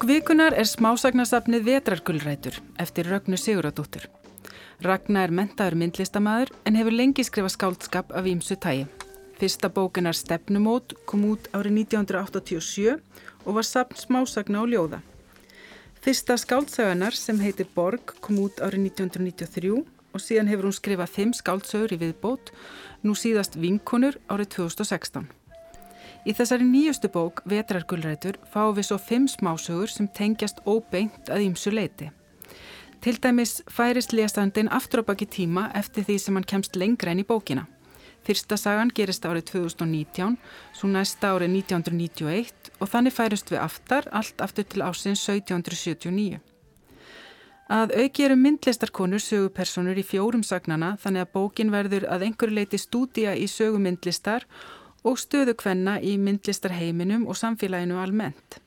Bók vikunar er smásagnasafnið Vetrargullrætur eftir Rögnu Siguradóttur. Ragnar er mentaður myndlistamæður en hefur lengi skrifað skáldskap af ímsu tægi. Fyrsta bókinar Stefnumót kom út árið 1987 og var safn smásagna og ljóða. Fyrsta skáldsögunar sem heitir Borg kom út árið 1993 og síðan hefur hún skrifað fimm skáldsögur í viðbót, nú síðast Vinkonur árið 2016. Í þessari nýjustu bók, Vetrargullrætur, fáum við svo fimm smásögur sem tengjast óbeint að ímsu leiti. Til dæmis færist lesandin aftur á baki tíma eftir því sem hann kemst lengra enn í bókina. Fyrsta sagan gerist árið 2019, svo næsta árið 1991 og þannig færist við aftar, allt aftur til ásins 1779. Að auki eru myndlistarkonur sögupersonur í fjórum sagnana þannig að bókin verður að einhverju leiti stúdía í sögumyndlistar og stöðu kvenna í myndlistarheiminum og samfélaginu almennt.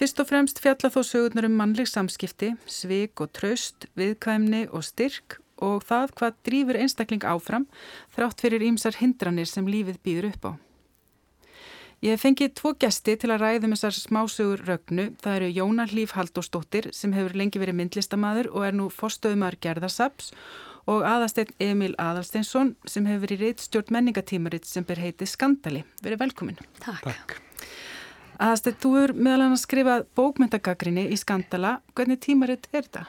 Fyrst og fremst fjalla þó sögurnar um mannleg samskipti, svik og tröst, viðkvæmni og styrk og það hvað drýfur einstakling áfram þrátt fyrir ímsar hindranir sem lífið býður upp á. Ég hef fengið tvo gesti til að ræðum þessar smásögur rögnu. Það eru Jóna Hlýf Haldósdóttir sem hefur lengi verið myndlistamæður og er nú forstöðumar gerðarsaps og aðasteinn Emil Adalsteinsson sem hefur verið reittstjórn menningatímaritt sem ber heiti Skandali. Verið velkomin. Takk. Takk. Aðasteinn, þú er meðal hann að skrifa bókmyndagagrinni í Skandala. Hvernig tímaritt er þetta?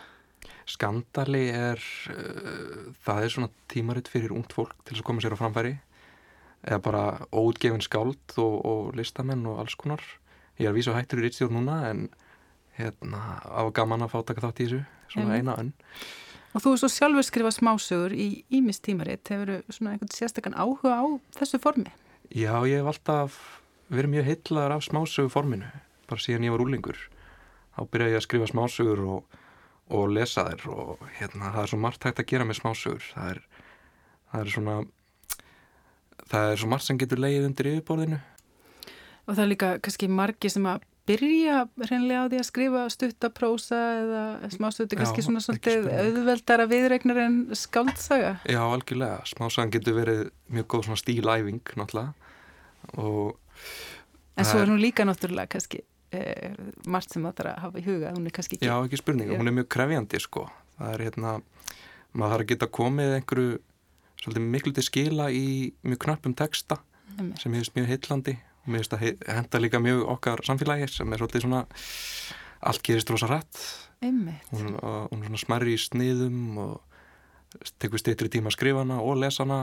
Skandali er, uh, það er svona tímaritt fyrir ungt fólk til að koma sér á framfæri eða bara óutgefin skáld og, og listamenn og alls konar. Ég er að vísa hættur í reittstjórn núna en hérna á gaman að fá taka þátt í þessu, svona eina önn. Og þú er svo sjálfur skrifað smásögur í Ímis tímaritt. Hefur þú svona einhvern sérstakann áhuga á þessu formi? Já, ég hef alltaf verið mjög heitlaður af smásögu forminu. Bara síðan ég var úlingur. Þá byrjaði ég að skrifa smásögur og, og lesa þær og hérna, það er svo margt hægt að gera með smásögur. Það er, það er svona, það er svo margt sem getur leið undir yfirborðinu. Og það er líka kannski margi sem að byrja hreinlega á því að skrifa stuttaprósa eða smástöðu kannski svona svolítið auðveldara viðregnar en skaldsaga? Já, algjörlega. Smásagan getur verið mjög góð svona stílæfing náttúrulega og En svo er hún líka náttúrulega kannski eh, margt sem þarf að hafa í huga hún er kannski ekki... Já, ekki spurning, hún er mjög krefjandi sko. Það er hérna maður þarf að geta komið einhverju svolítið miklu til skila í mjög knappum texta mm. sem hefist mjög heillandi og mér finnst að henda líka mjög okkar samfélagi sem er svolítið svona allt gerist rosa rætt hún, hún er svona smerri í sniðum og tekur steytri tíma að skrifa hana og lesa hana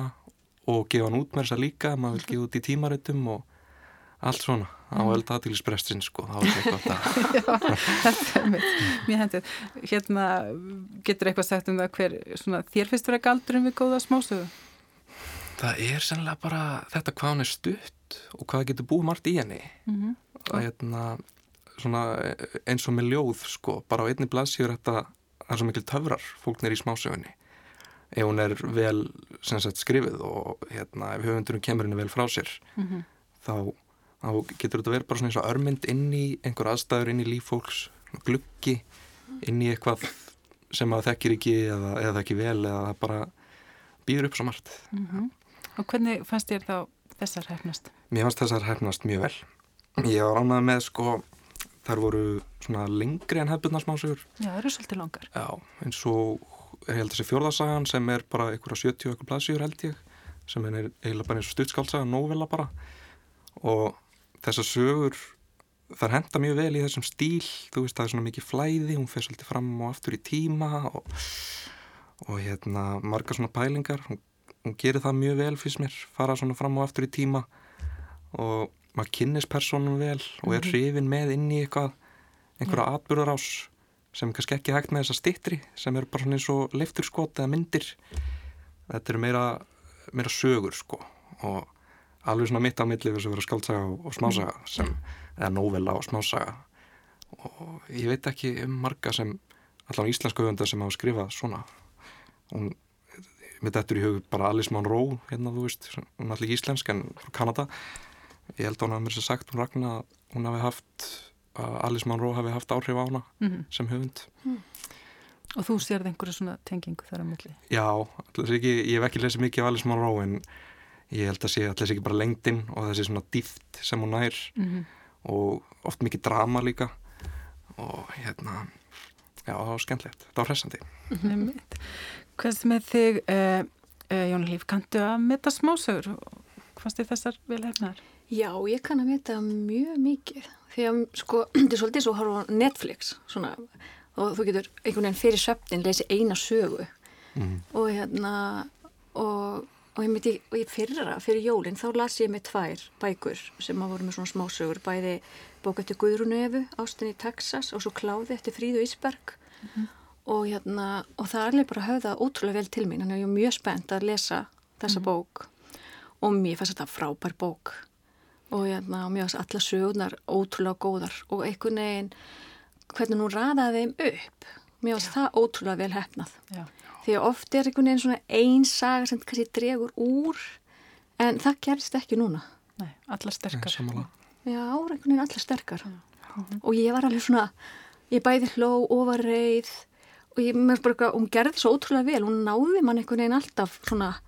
og gefa hann út með þessa líka maður vil gefa út í tímarittum og allt svona. Á mm. elda aðtílispressin sko. Þá er þetta eitthvað Þetta er mjög hendið Hérna, getur eitthvað sagt um það hver svona, þér finnst vera galdur um við góða smásögu? Það er sennilega bara þetta hvað hann er stutt og hvað getur búið margt í henni mm -hmm. og hérna svona eins og með ljóð sko, bara á einni blaðsíður þetta það er svo mikil töfrar fólknir í smásögunni ef hún er vel sagt, skrifið og hérna, ef höfundurum kemur henni vel frá sér mm -hmm. þá, þá getur þetta verið bara svona eins og örmynd inn í einhver aðstæður inn í lífólks gluggi inn í eitthvað sem að þekkir ekki eða, eða þekki vel eða bara býður upp svo margt mm -hmm. Og hvernig fannst þér þá þessar hefnast? Mér fannst þessar hefnast mjög vel. Ég var ánað með sko, þar voru svona lengri en hefbundarsmásugur. Já, það eru svolítið langar. Já, eins og ég held þessi fjórðarsagan sem er bara einhverja 70 okkur blaðsíður held ég, sem er eiginlega bara eins og stuttskálsaga, nóvela bara. Og þessar sögur, þar henda mjög vel í þessum stíl, þú veist það er svona mikið flæði, hún fer svolítið fram og aftur í tíma og, og hérna marga svona pælingar, hún hún gerir það mjög vel fyrst mér fara svona fram og aftur í tíma og maður kynnis personum vel og er mhm. hrifin með inn í eitthvað einhverja atbyrðarás sem kannski ekki hægt með þessa stittri sem eru bara svona eins og leifturskot eða myndir þetta eru meira, meira sögur sko og alveg svona mitt á milli þess að vera skaldsaga og, smásaga mhm. sem, eða novella og smásaga og ég veit ekki um marga sem allavega íslenska höfundar sem hafa skrifað svona hún mitt eftir í hug bara Alice Monroe hérna þú veist, hún er allir íslensk en frá Kanada ég held að hún hafi mér sér sagt hún ragna að hún hafi haft að Alice Monroe hafi haft áhrif á hana mm -hmm. sem höfund mm. Og þú sérði einhverju svona tengingu þar á milli? Já, ekki, ég hef ekki lesið mikið af Alice Monroe en ég held að sé allir ekki bara lengdinn og þessi svona dýft sem hún nær mm -hmm. og oft mikið drama líka og hérna já, það var skemmtilegt, það var hressandi. Hvað sem er þig uh, uh, Jón Líf, kanntu að metta smásögur? Og fannst þið þessar vel hefnar? Já, ég kann að metta mjög mikið. Því að sko, þetta er svolítið svo að horfa á Netflix svona, og þú getur einhvern veginn fyrir söpnin leysi eina sögu. Mm. og hérna og, og ég myndi, og ég fyrra fyrir jólinn, þá las ég með tvær bækur sem að voru með svona smásögur. Bæði bók eftir Guðrunu Efu Ástin í Texas og svo Kláði eftir Fríðu Ísberg. Mm -hmm. og hérna og það er alveg bara höfða ótrúlega vel til mín. Þannig að ég er mjög spennt að lesa þessa mm -hmm. bók. Og mér fannst þetta frábær bók. Og hérna, og mér fannst alla sögurnar ótrúlega góðar. Og einhvern veginn hvernig nú raðaði þeim upp mér fannst það ótrúlega vel hefnað Já. Því að oft er einhvern veginn svona einn saga sem kannski dregur úr en það gerist ekki núna. Nei, alla sterkar. Nei, Já, einhvern veginn allir sterkar. Mm -hmm. og ég var alveg svona ég bæði hló og var reið og ég með bara, hún gerði svo ótrúlega vel hún náði mann einhvern veginn alltaf svona,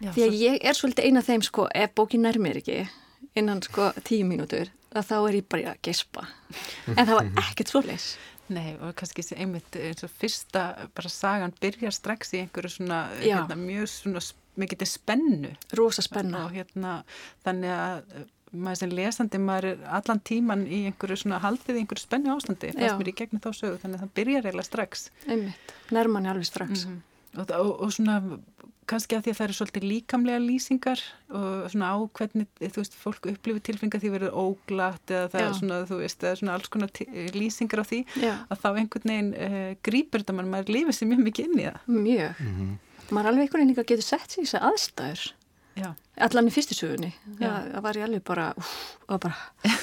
Já, því að svo... ég er svolítið eina af þeim sko, ef bókin nærmir ekki innan sko tíu mínútur þá er ég bara að gespa. En það var ekkert svo leis Nei og kannski einmitt eins og fyrsta bara sagan byrjar strax í einhverju svona hérna, mjög svona mikið spennu Rosa spennu og hérna þannig að maður sem lesandi, maður er allan tíman í einhverju svona haldið, í einhverju spennu ástandi fannst mér í gegnum þá sögu, þannig að það byrjar eiginlega strax. Einmitt, nærmann er alveg strax. Mm -hmm. Og, og, og svona kannski að því að það eru svolítið líkamlega lýsingar og svona á hvernig þú veist, fólk upplifir tilfengar því verður óglatt eða það Já. er svona, þú veist, eða svona alls konar lýsingar á því Já. að þá einhvern veginn uh, grípur þetta mann, maður lífið sér mjög mikið inn í það. Mjög. Mm -hmm. Maður alveg einhvern veginn líka getur sett sér í þess aðstæður Já. allan í fyrstusugunni það var ég alveg bara, úf, bara.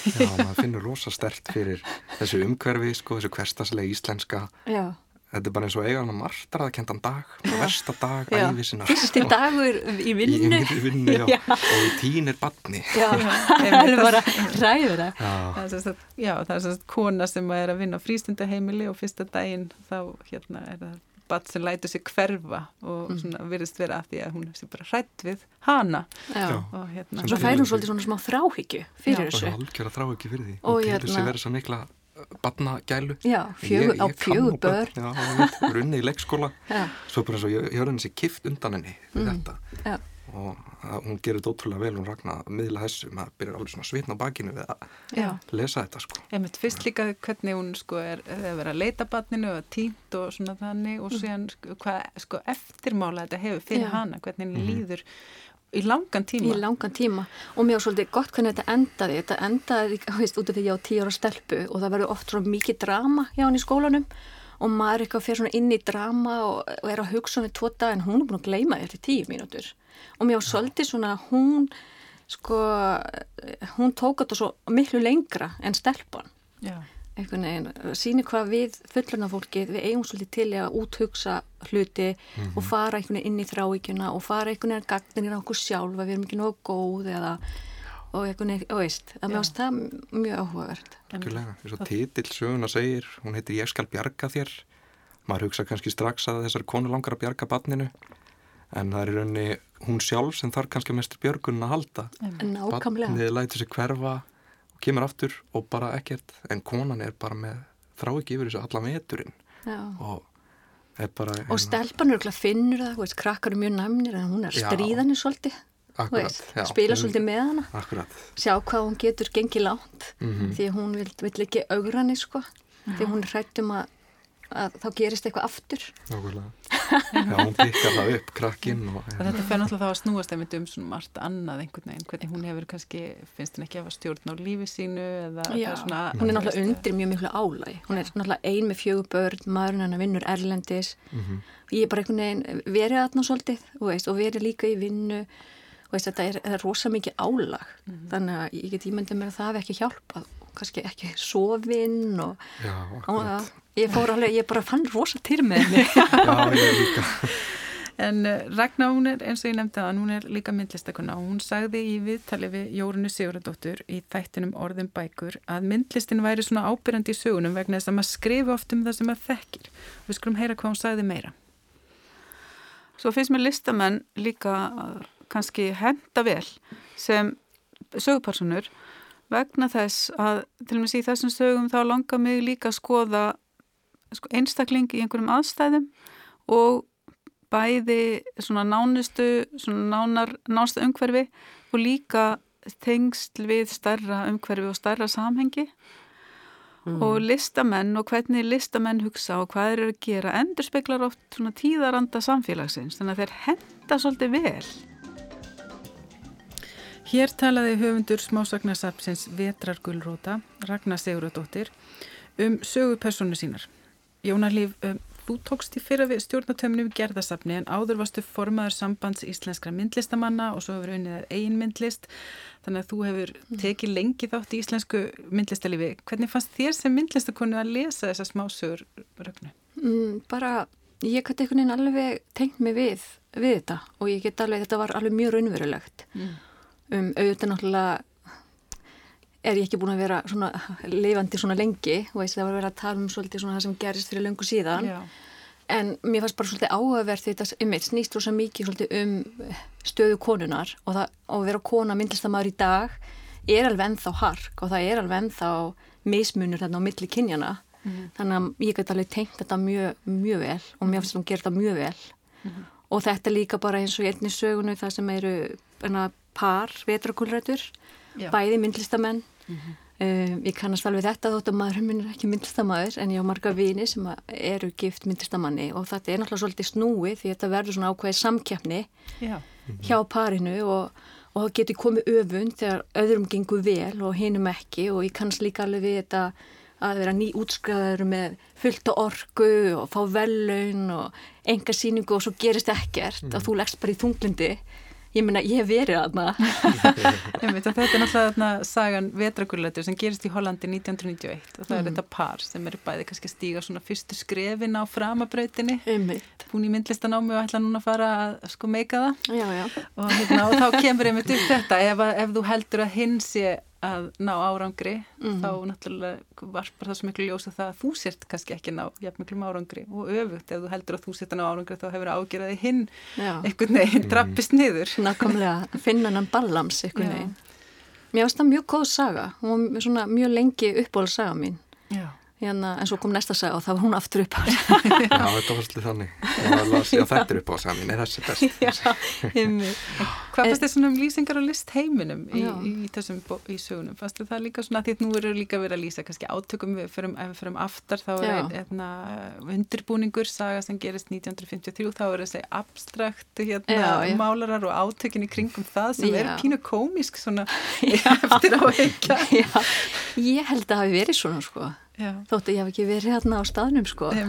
Já, maður finnur rosa stert fyrir þessu umhverfi, sko, þessu hverstaslega íslenska Já. Þetta er bara eins og eiga hann að martraðkendan dag versta dag, æfi sinna fyrsti dagur í vinnu, í vinnu og í tínir badni. Það er bara ræður það. Já, það er svona kona sem er að vinna á frístundaheimili og fyrsta daginn þá hérna er það badd sem lætu sig hverfa og mm. svona virðist vera að því að hún sé bara hrætt við hana. Og hérna Svo fær hún svolítið svona smá þráhyggju fyrir þessu. Já, algjör að þráhyggju fyrir því. Og til þessi hérna- badnagælu Já, fjögur, á fjögur börn Já, hún er unni í leikskóla Svo bara eins og ég, ég hör henni sér kift undan henni við mm. þetta Já og hún gerir þetta ótrúlega vel hún ragnar að miðla þessu maður byrjar alveg svona svitna á bakinu við að Já. lesa þetta sko Ég mynd fyrst líka hvernig hún sko er að vera að leita batninu og tínt og svona þannig og mm. síðan sko, hvað sko eftirmála þetta hefur fyrir Já. hana hvernig henni mm. líður í langan tíma. Í langan tíma. Og mér var svolítið gott hvernig þetta endaði. Þetta endaði, veist, út af því ég á tíu ára stelpu og það verður oft svona mikið drama hjá hann í skólanum. Og maður eitthvað fyrir svona inn í drama og, og er að hugsa um því tvo dag en hún er búin að gleyma þetta í tíu mínútur. Og mér á svolítið svona hún sko hún tók þetta svo miklu lengra en stelpan einhvern veginn, síni hvað við fullurna fólki, við eigum svolítið til að úthugsa hluti mm -hmm. og fara einhvern veginn inn í þráíkjuna og fara einhvern veginn gagnir á okkur sjálf að við erum ekki nógu góð eða og einhvern veginn, og veist, að mér ást það mjög áhugavert. Ekkurlega, eins og titill söguna segir, hún heitir Ég skal bjarga þér. Maður hugsa kannski strax að þessar konu langar að bjarga barninu en það er í rauninni hún sjálf sem þarf kannski mestur björgunum að halda. Nákvæmlega. Þið lætur sig hverfa kemur aftur og bara ekkert en konan er bara með þrá ekki yfir þessu alla meturinn og er bara Og hérna- stelpanur finnur það, veist, krakkar er mjög næmnir en hún er stríðanir svolítið Akkurat, já, spila svolítið með hana. akkurat. sjá hvað hún getur gengið lánt mm -hmm. því hún vil, vil ekki augra henni sko, því hún er hrættum að að þá gerist eitthvað aftur. Nákvæmlega. Já, hún pikkar það upp, krakkinn Þetta fer náttúrulega þá að snúast einmitt um svona margt annað einhvern veginn, hvernig hún hefur kannski finnst henni ekki að hafa stjórn á lífi sínu eða Já, svona, hún er náttúrulega undir mjög miklu álæg, hún er náttúrulega ein með fjögur börn, maðurinn hennar vinnur erlendis. Mm -hmm. og ég er bara einhvern veginn verið aðná svolítið, veist, og verið líka í vinnu. Veist, þetta er, er rosa mikið álag. Mm -hmm. þannig að ég get ímyndið mér að það hef ekki hjálpað kannski ekki sofinn og, Já, og Ég fór alveg, ég bara fann rosa til með henni. Já, ég líka. En uh, Ragnar, hún er, eins og ég nefndi það, hún er líka myndlistakonna og hún sagði í viðtali við Jórunu Sigurðardóttur í þættinum Orðin bækur að myndlistin væri svona ábyrjandi í sögunum vegna þess að maður skrifi oft um það sem maður þekkir. Við skulum heyra hvað hún sagði meira. Svo finnst mér listamenn líka kannski henda vel sem sögupersonur vegna þess að til og með síðan þessum sögum þá langar mig líka að skoða sko, einstakling í einhverjum aðstæðum og bæði svona nánustu, svona nánar, nánustu umhverfi og líka tengsl við starra umhverfi og starra samhengi mm. og listamenn og hvernig listamenn hugsa og hvað eru að gera endur speklar oft svona tíðaranda samfélagsins þannig að þeir henda svolítið vel. Hér talaði höfundur smásagnarsapsins Vetrar Gullróta, Ragnar Sigurðardóttir, um sögupersonu sínar. Jónarlíf, um, þú tókst í fyrra við stjórnatömnum gerðasapni en áður varstu formaður sambands íslenskra myndlistamanna og svo hefur unnið einn myndlist þannig að þú hefur mm. tekið lengi þátt í íslensku myndlistalífi. Hvernig fannst þér sem myndlistakonu að lesa þessa smásögur rögnu? Mm, bara, ég gæti einhvern veginn alveg tengt mig við, við þetta og ég get alveg, þetta var alveg mjög raunverulegt. Mm. Um, auðvitað náttúrulega er ég ekki búin að vera svona lifandi svona lengi veist, það var að vera að tala um svolítið svona það sem gerist fyrir löngu síðan. Já. En mér fannst bara svolítið áhugavert því þetta um eitt snýst rosa mikið svolítið um stöðu konunar og, það, að vera kona myndlistamæður í dag er alveg ennþá hark og það er alveg ennþá mismunur þarna á milli kynjana. Mm. Þannig að ég get alveg tengt þetta mjög, mjög vel og mér finnst það að gera þetta mjög vel. Mm. Og þetta líka bara eins og einni sögunu það sem eru enna, par vetrakulrætur, bæði myndlistamenn. Mm -hmm. Um, ég kannast alveg þetta þótt að maður minn er ekki myndlistamæður en ég á marga vini sem eru gift myndlistamanni og þetta er náttúrulega svolítið snúið því þetta verður svona ákveðið samkjafni Já. hjá parinu og, og það getur komið öfund þegar öðrum gengur vel og hinum ekki og ég kannast líka alveg við þetta að vera ný útskræður með fullta orgu og fá vellaun og enga síningu og svo gerist ekkert mm. og þú leggst bara í þunglindi ég meina ég hef verið aðna þetta er náttúrulega sagan Vetrakullætur sem gerist í Hollandi 1991 og það mm. er þetta par sem eru bæði kannski að stíga svona fyrstu skrefin á framabrautinni búin í myndlistanámi og ætla núna að fara að sko meika það já, já. Og, hérna, og þá kemur einmitt upp þetta ef, ef þú heldur að hinn sé að ná árangri mm. þá náttúrulega varpar það svo miklu ljósa það að þú sért kannski ekki ná jafn miklu árangri og öfugt. Ef þú heldur að þú sért að ná árangri þá hefur ágjörði hinn einhvern veginn drappist niður. Nákvæmlega, finna hann ballams einhvern veginn. Mér finnst það mjög góð saga og mjög lengi uppbóla saga mín. Já Hérna, en svo kom næsta sag og þá var hún aftur upp á Já, þetta var svolítið þannig. Las að þetta er upp á samin, er þessi best? Já, Hvað fannst þið svona um lýsingar og list heiminum í, í þessum í sögunum? Fannst þið það líka svona því að nú eru líka verið að lýsa kannski átökum við förum, ef við förum aftar þá er hérna undirbúningur saga sem gerist 1953 þá er þessi abstrakt hérna já, já. málarar og átökin í kringum það sem já. er pínu komisk svona eftir á heikja Ég held að það hafi verið svona sko þóttu ég hef ekki verið hérna á staðnum sko.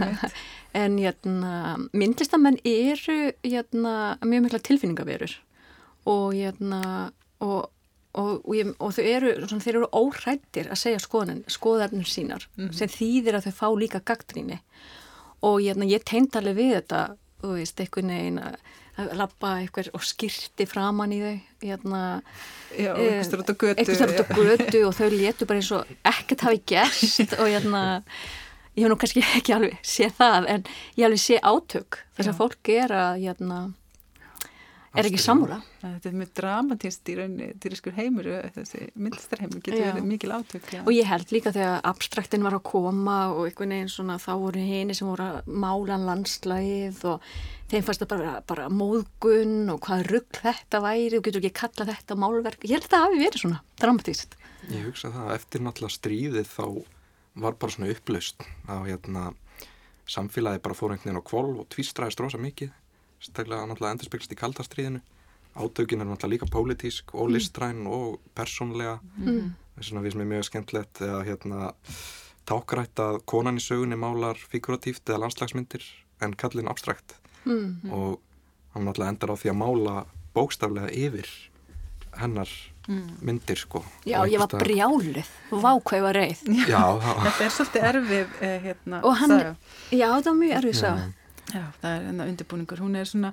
En hérna, myndlistamenn eru hérna, mjög mikla tilfinningaverur. Og, hérna, og, og, og þau eru, svona, eru óhrættir að segja skoðan, skoðarnir sínar mm -hmm. sem þýðir að þau fá líka gaggríni og hérna, ég teint alveg við þetta þú veist, einhvern veginn að lappa eitthvað og skirti framann í þau hérna, Já, eitthvað stort á götu. eitthvað stort á götu og þau letu bara eins og ekkert hafi gerst og hérna ég hef nú kannski ekki alveg séð það en ég alveg sé átök þess að fólk er að hérna er ekki samúla þetta er mjög dramatíst í rauninni. Dýriskur heimur þessi myndlistarheimur getur já. verið mikil átök já. og ég held líka þegar abstraktin var að koma og einhvern veginn svona þá voru henni sem voru að mála landslæð og þeim fannst það bara, bara móðgun og hvað rugg þetta væri og getur ekki kalla þetta málverk. Ég held að það hafi verið svona dramatíst Ég hugsa það eftir náttúrulega stríðið þá var bara svona upplaust að hérna samfélagi bara fór einhvern veginn á kvolv og tvístraðist rosa mikið staklega náttúrulega endurspegst í kaldastriðinu átökin er náttúrulega líka pólitísk og mm. listræn og persónlega. Mm. þess vegna við sem er mjög skemmtlegt eða hérna tákrætt að konan í sögunni málar figuratíft eða landslagsmyndir en kallin abstrakt. Mm. og hann náttúrulega endar á því að mála bókstaflega yfir hennar mm. myndir sko. Já, ég var brjálið og vákvæða reið. Já, Þetta er svolítið erfið eh, hérna, og hann, já, það var mjög erfið sá Já, það er enna undirbúningur. Hún er svona,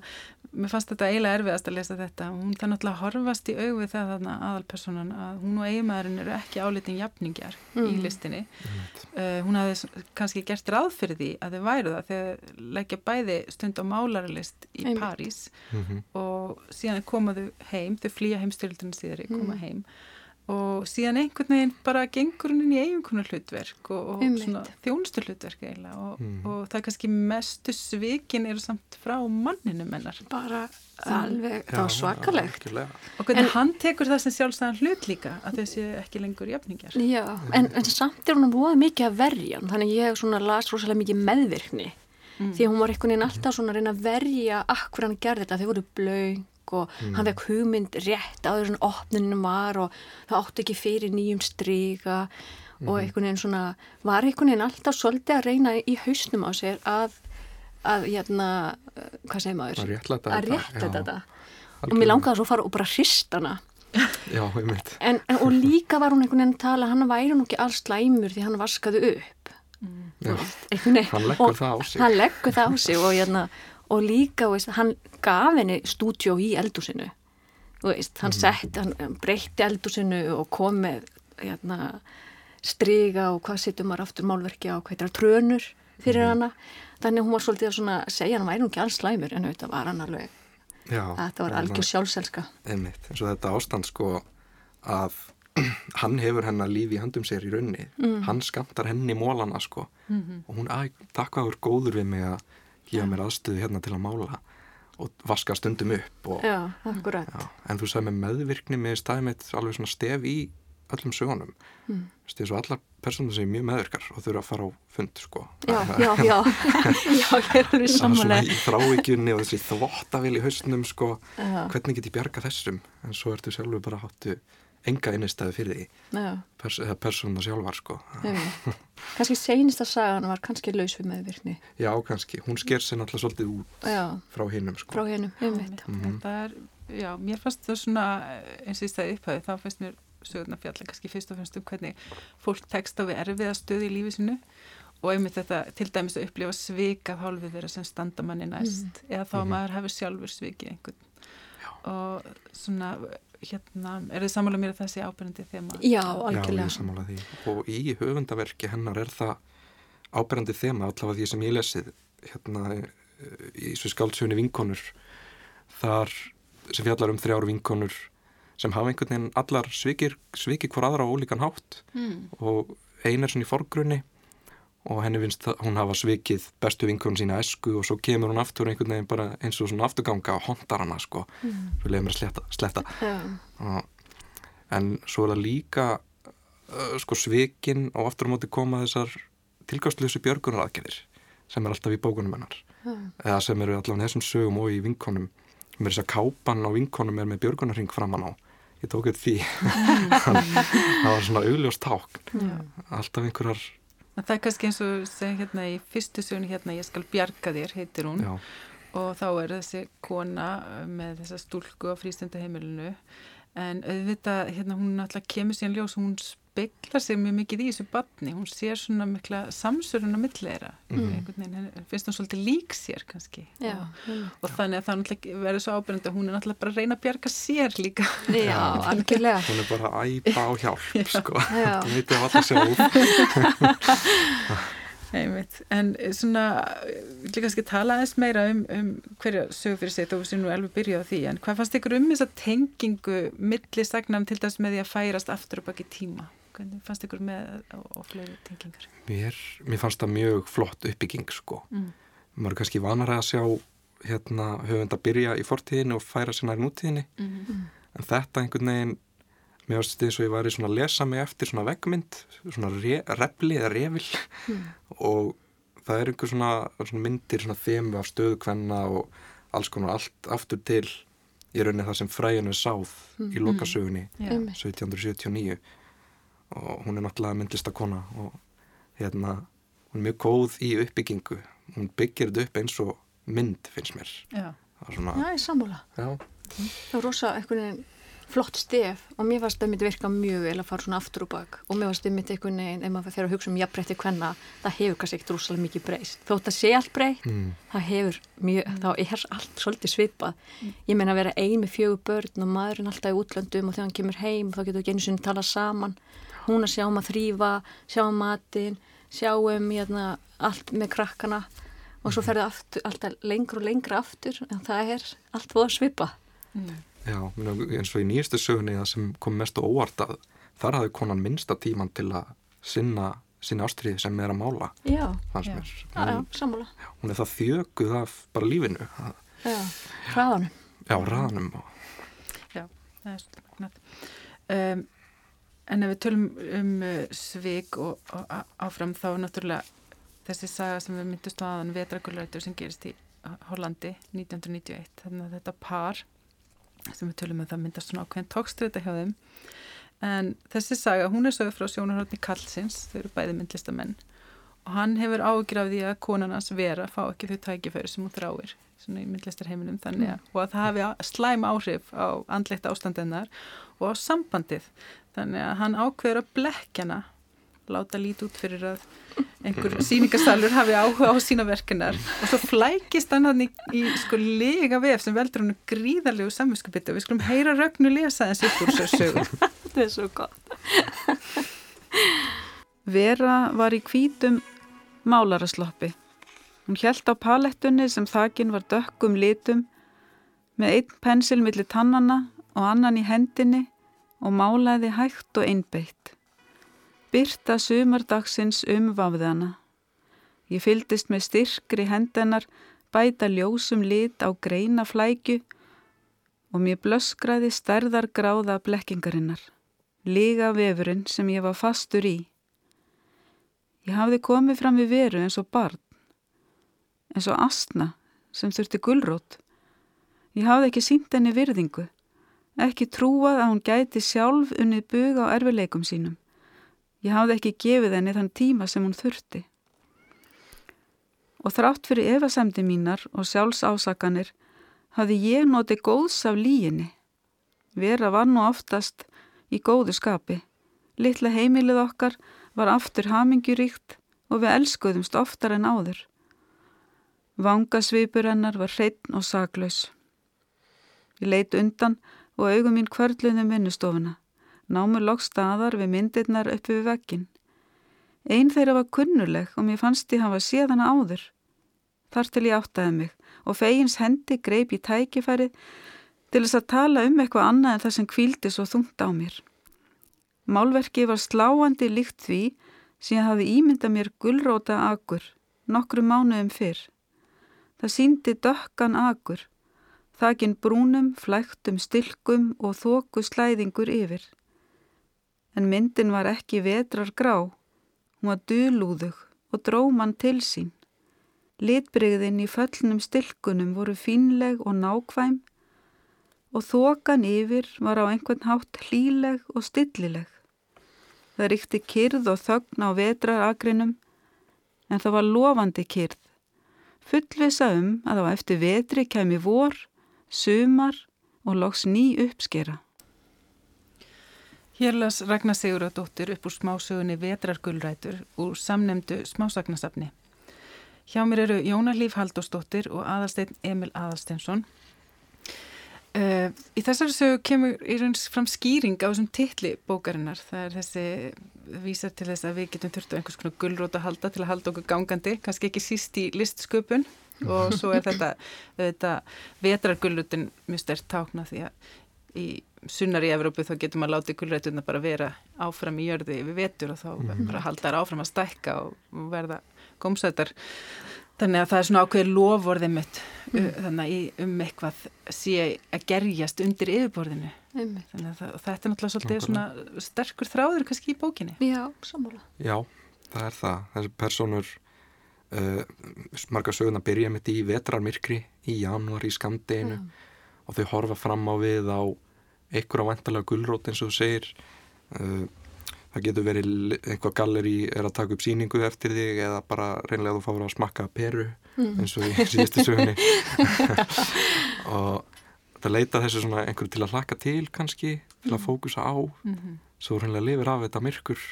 mér fannst þetta eiginlega erfiðast að lesa þetta. Hún það náttúrulega horfast í auðu það þarna aðalpersonan að hún og eiginmaðurinn eru ekki álitin jafningjar mm. í listinni. Mm. Uh, hún hafði kannski gert ráð fyrir því að þau væru það þegar leggja bæði stund á málaralist í Einmitt. París mm -hmm. og síðan komaðu heim, þau flýja heimstyrildunum síðar, koma mm. heim og síðan einhvern veginn bara gengur hún inn í eiginkunar hlutverk og, og svona þjónustu hlutverk eiginlega og, Mm. og það er kannski mestu svikin eru samt frá manninu mennar bara alveg, það var svakalegt. algjörlega. og hvernig En- hann tekur það sem sjálfstæðan hlut líka að þessi ekki lengur jafningjar. Já, en, en samt er hún að búa mikið að verja hann, þannig ég svona las rosalega mikið meðvirkni. Því hún var einhvern veginn alltaf svona að reyna að verja akkur hann gerði þetta, þau voru blöng og hann fekk hugmynd rétt áður en opnunum var og það átti ekki fyrir nýjum stryga og einhvern veginn svona var einhvern veginn alltaf svolítið að reyna í hausnum á sér að, að hérna, eh, hvað segir maður? Að réttlæta að þetta, réttlæta já. þetta og mér langaði svo að fara og bara hrist hana Já, einmitt. En, en, og líka var hún einhvern veginn að tala, hann væri nú ekki alls slæmur því hann vaskaði upp. Já. Einhvern veginn. Hann leggur það á sig. Hann leggur það á sig og, hérna, og líka, veist, hann gaf henni stúdjó í eldúsinu. Veist, hann, sett, hann breytti eldúsinu og kom með hérna, striga og hvað sittum maður aftur málverki á, hvað heitir það, trönur fyrir hana. Þannig að hún var svolítið að svona segja hann væri nú ekki alls slæmur en auðvitað var hann alveg, Já, þetta var algjör sjálfselska. einmitt, eins og þetta ástand sko að hann hefur hennar lífi í handum sér í raunni Mm. hann skamtar henni mólana sko og hún, æ, takk hvað þú er góður við mig að gefa mér aðstöðu hérna til að mála og vaska stundum upp og, Já, já, en þú sagði með meðvirkni með staðið mitt alveg svona stef í öllum sögunum. Mm. eins og allar personur sem er mjög meðvirkar og þurfa að fara á fund sko. Já, já, já, já, ég er alveg í þráíkjunni og þessi þvottavel í hausnum sko, Já. hvernig get ég bjarga þessum? En svo ertu sjálfur bara háttu enga innistæði fyrir því. Já, pers eða persónuna sjálfar sko. Kannski seinista sagan var kannski laus við meðvirkni. já kannski, hún sker sér náttúrulega svolítið út Já, frá hinnum sko. Frá hennum, einmitt. það er, já, mér fannst það svona eins og ég stæði upphæði, þá fannst mér sögurnar fjalla kannski fyrst og fremst um hvernig fólk tekst á við erfiða stöði í lífi sinu og einmitt þetta til dæmis að upplifa svikað hálfið þeirra sem standa manni næst eða þá maður hefur sjálfur svikið einhvern. Og svona hérna, er þið sammála mér að það sé ábyrjandi þema? Já, já, ég algjörlega. er sammála því og í höfundaverki hennar er það áberandi þema allavega því sem ég lesið hérna í þessu skáldsögunni vinkonur þar sem fjallar um þrjár vinkonur sem hafa einhvern veginn allar svikir, svikir hver aðra á ólíkan hátt Mm. og ein er svona í forgrunni og henni finnst það- hún hafa svikið bestu vinkunum sína æsku og svo kemur hún aftur einhvern veginn bara eins og svona afturganga og hondar hana sko, svo leiðum mér að sletta, sletta. Já, Og, en svo er það líka uh, sko svikin og aftur á móti koma þessar tilgástlösu björgunaraðgerðir sem er alltaf í bókunum hennar. Já, eða sem eru allavega þessum sögum og í vinkonum. Með þess að kápan á vinkonum er með björgunarring framann á. Ég tók þetta því. Það var svona augljóst tákn. Alltaf einhverjar Það er kannski eins og segja hérna í fyrstu sögni hérna ég skal bjarga þér, heitir hún. Já, og þá er þessi kona með þessa stúlku á frístundaheimilinu. En auðvitað hérna hún náttúrulega kemur síðan ljós hún speklar sig mjög mikið í þessu batni, hún sér svona mikla samsörun á millera mm. finnst hún svolítið lík sér kannski já, og, og þannig að það náttúrulega verður svo ábyrjandi að hún er náttúrulega bara að reyna að bjarga sér líka já, algjörlega. hún er bara að æpa á hjálp sko, Já. það veit ég alltaf sjálf Einmitt. En svona, vil ég kannski tala aðeins meira um, um hverja sögur fyrir sig, þó sem nú alveg byrjuð á því, en hvað fannst ykkur um þessa tengingu milli sagnam til þess með því að færast aftur og baki tíma? Hvernig fannst ykkur með og, fleiri tengingar? mér, mér fannst það mjög flott uppbygging sko Mm. maður er kannski vanar að sjá hérna höfund að byrja í fortíðinni og færa sér nær nútíðinni Mm. en þetta einhvern veginn mér varst eins og ég væri svona að lesa mig eftir svona veggmynd, svona re, repli eða revil og það er einhver svona, svona myndir svona þemu af stöðukvenna og alls konar allt aftur til í rauninni það sem fræðinu sáð í lokasögunni Já. Einmitt. 1779 og hún er náttúrulega myndlistakona og hérna hún er mjög góð í uppbyggingu hún byggir þetta upp eins og mynd finnst mér Já. það er svona, Já, ég er sammála. já, Það var rosa einhvern veginn flott stef og mér varst það myndi virka mjög vel að fara svona aftur og bak og mér varst það myndi einhvern veginn, ef maður fer að hugsa um jafnbreytti hvenna, það hefur kannski ekkert rosalega mikið breyst. Þótt að sé allt breytt, mm, það hefur mjög, þá er allt svolítið svipað. Ég meina að vera ein með fjögur börn og maðurinn alltaf í útlöndum og þegar hann kemur heim þá getur ekki einu sinni tala saman. Hún að sjá um að þrýfa, sjá um matinn, sjá um hérna, allt með krakkana og svo ferði aftur, alltaf lengur og lengra aftur en það er allt voða svipað. Mm. já, eins og í nýjastu sögunni það sem kom mest á óvart að þar hafði konan minnsta tíman til að sinna sinna ástriði sem er að mála Já, Já. mér já, já, hún, sammála. hún er það þjökuð af bara lífinu að- Já, hraðanum. já, og er magnað. Um, en ef við tölum um uh, svik og, og áfram þá er náttúrulega þessi saga sem við myndust á aðan vetragulrætur sem gerist í Hollandi 1991. Þannig að þetta par sem við tölum um það myndast svona ákveðin tókstrita hjá þeim. En þessi saga, hún er sögð frá sjónarhóttni Kallsins, þau eru bæði myndlistamenn og hann hefur ágjur af því að konan hans vera fá ekki þau tækifæri sem hún þráir svona í myndlistarheiminum þannig að, og að það hafi slæm áhrif á andleitt ástandennar og á sambandið. Þannig að hann ákveður að blekkjana láta lít út fyrir að einhver síningarsalur hafi áhuga á sína verkinar og svo flækist hann hann í, í sko lega vef sem veldur hann gríðarlegu samvinskupiti og við skulum heyra rögnu lesa þessi úr þessu sögu. Þetta er svo gott. Vera var í hvítum málarassloppi. Hún hjælt á palettunni sem þakin var dökkum litum með einn pensil millir tannana og annan í hendinni og málaði hægt og einbeitt. Byrta sumardagsins umvafði hana. Ég fyldist með styrkri hendennar bæta ljósum lit á greina flækju og mér blöskraði stærðar gráða blekkingarinnar. Liga vefurinn sem ég var fastur í. Ég hafði komið fram við veru eins og barn, eins og astna sem þurfti gullrót. Ég hafði ekki sínt henni virðingu, ekki trúað að hún gæti sjálf unnið bug á erfileikum sínum. Ég hafði ekki gefið henni þann tíma sem hún þurfti. Og þrátt fyrir efasemdi mínar og sjálfsásakanir hafði ég notið góðs af líginni. Vera var nú oftast í góðu skapi. Litla heimilið okkar var aftur hamingjuríkt og við elskuðumst oftar en áður. Vangasvipur hennar var hreitn og saklaus. Ég leit undan og augum mín kvörluðum vinnustofuna. Námur lók staðar við myndirnar upp við veggin. Einn þeirra var kunnuleg og mér fannst ég hafa séð hana áður. Þar til ég áttaði mig og fegins hendi greip í tækifærið til þess að tala um eitthvað annað en það sem kvíldi svo þungt á mér. Málverki var sláandi líkt því sem ég hafi ímyndað mér gullróta agur nokkru mánuðum fyrr. Það síndi dökkan agur, þakin brúnum, flæktum, stilkum og þóku slæðingur yfir. En myndin var ekki vetrar grá, hún var dulúðug og dróman til sín. Litbrigðin í föllnum stilkunum voru fínleg og nákvæm og þokan yfir var á einhvern hátt hlíleg og stillileg. Það ríkti kyrð og þögn á vetraragrinum en það var lofandi kyrð. Fullvisa um að á eftir vetri kemi vor, sumar og loks ný uppskera. Hérlas Ragnar Siguradóttir upp úr smásögunni Vetrargullrætur úr samnemdu smásagnasafni. Hjá mér eru Jóna Líf Haldósdóttir og Aðalsteinn Emil Aðalsteinsson. Uh, í þessari sögu kemur í raunins fram skýring á þessum titli bókarinnar. Það er þessi, vísar til þess að við getum þurftu einhvers konar gullrót að halda til að halda okkur gangandi, kannski ekki síst í listsköpun og svo er þetta, þetta vetrargullrutin mjög stert tákna því að í sunnar í Evrópu þá getur maður látið gullrætuna bara vera áfram í jörði yfir vetur og þá bara halda þær áfram að stækka og verða gómsætar þannig að það er svona ákveðið lofvorðið mitt mm. þannig í, um eitthvað sé að gerjast undir yfirborðinu Einmitt. þannig að það, þetta er náttúrulega svolítið svona sterkur þráður kannski í bókinni Já, sammála. Já, það er það. Þessi personur, uh, marga söguna byrja mitt í vetrarmyrkri í janúar í skamdeginu og þau horfa fram á við á einhverja vantalega gullrót eins og þú segir. Uh, það getur verið eitthvað galleri er að taka upp síningu eftir þig eða bara reynlega þú fáur að smakka peru eins og í síðustu sögunni. og það leita þessu svona einhverju til að hlaka til kannski, til að fókusa á. Mm svo hreinlega lifir af þetta myrkur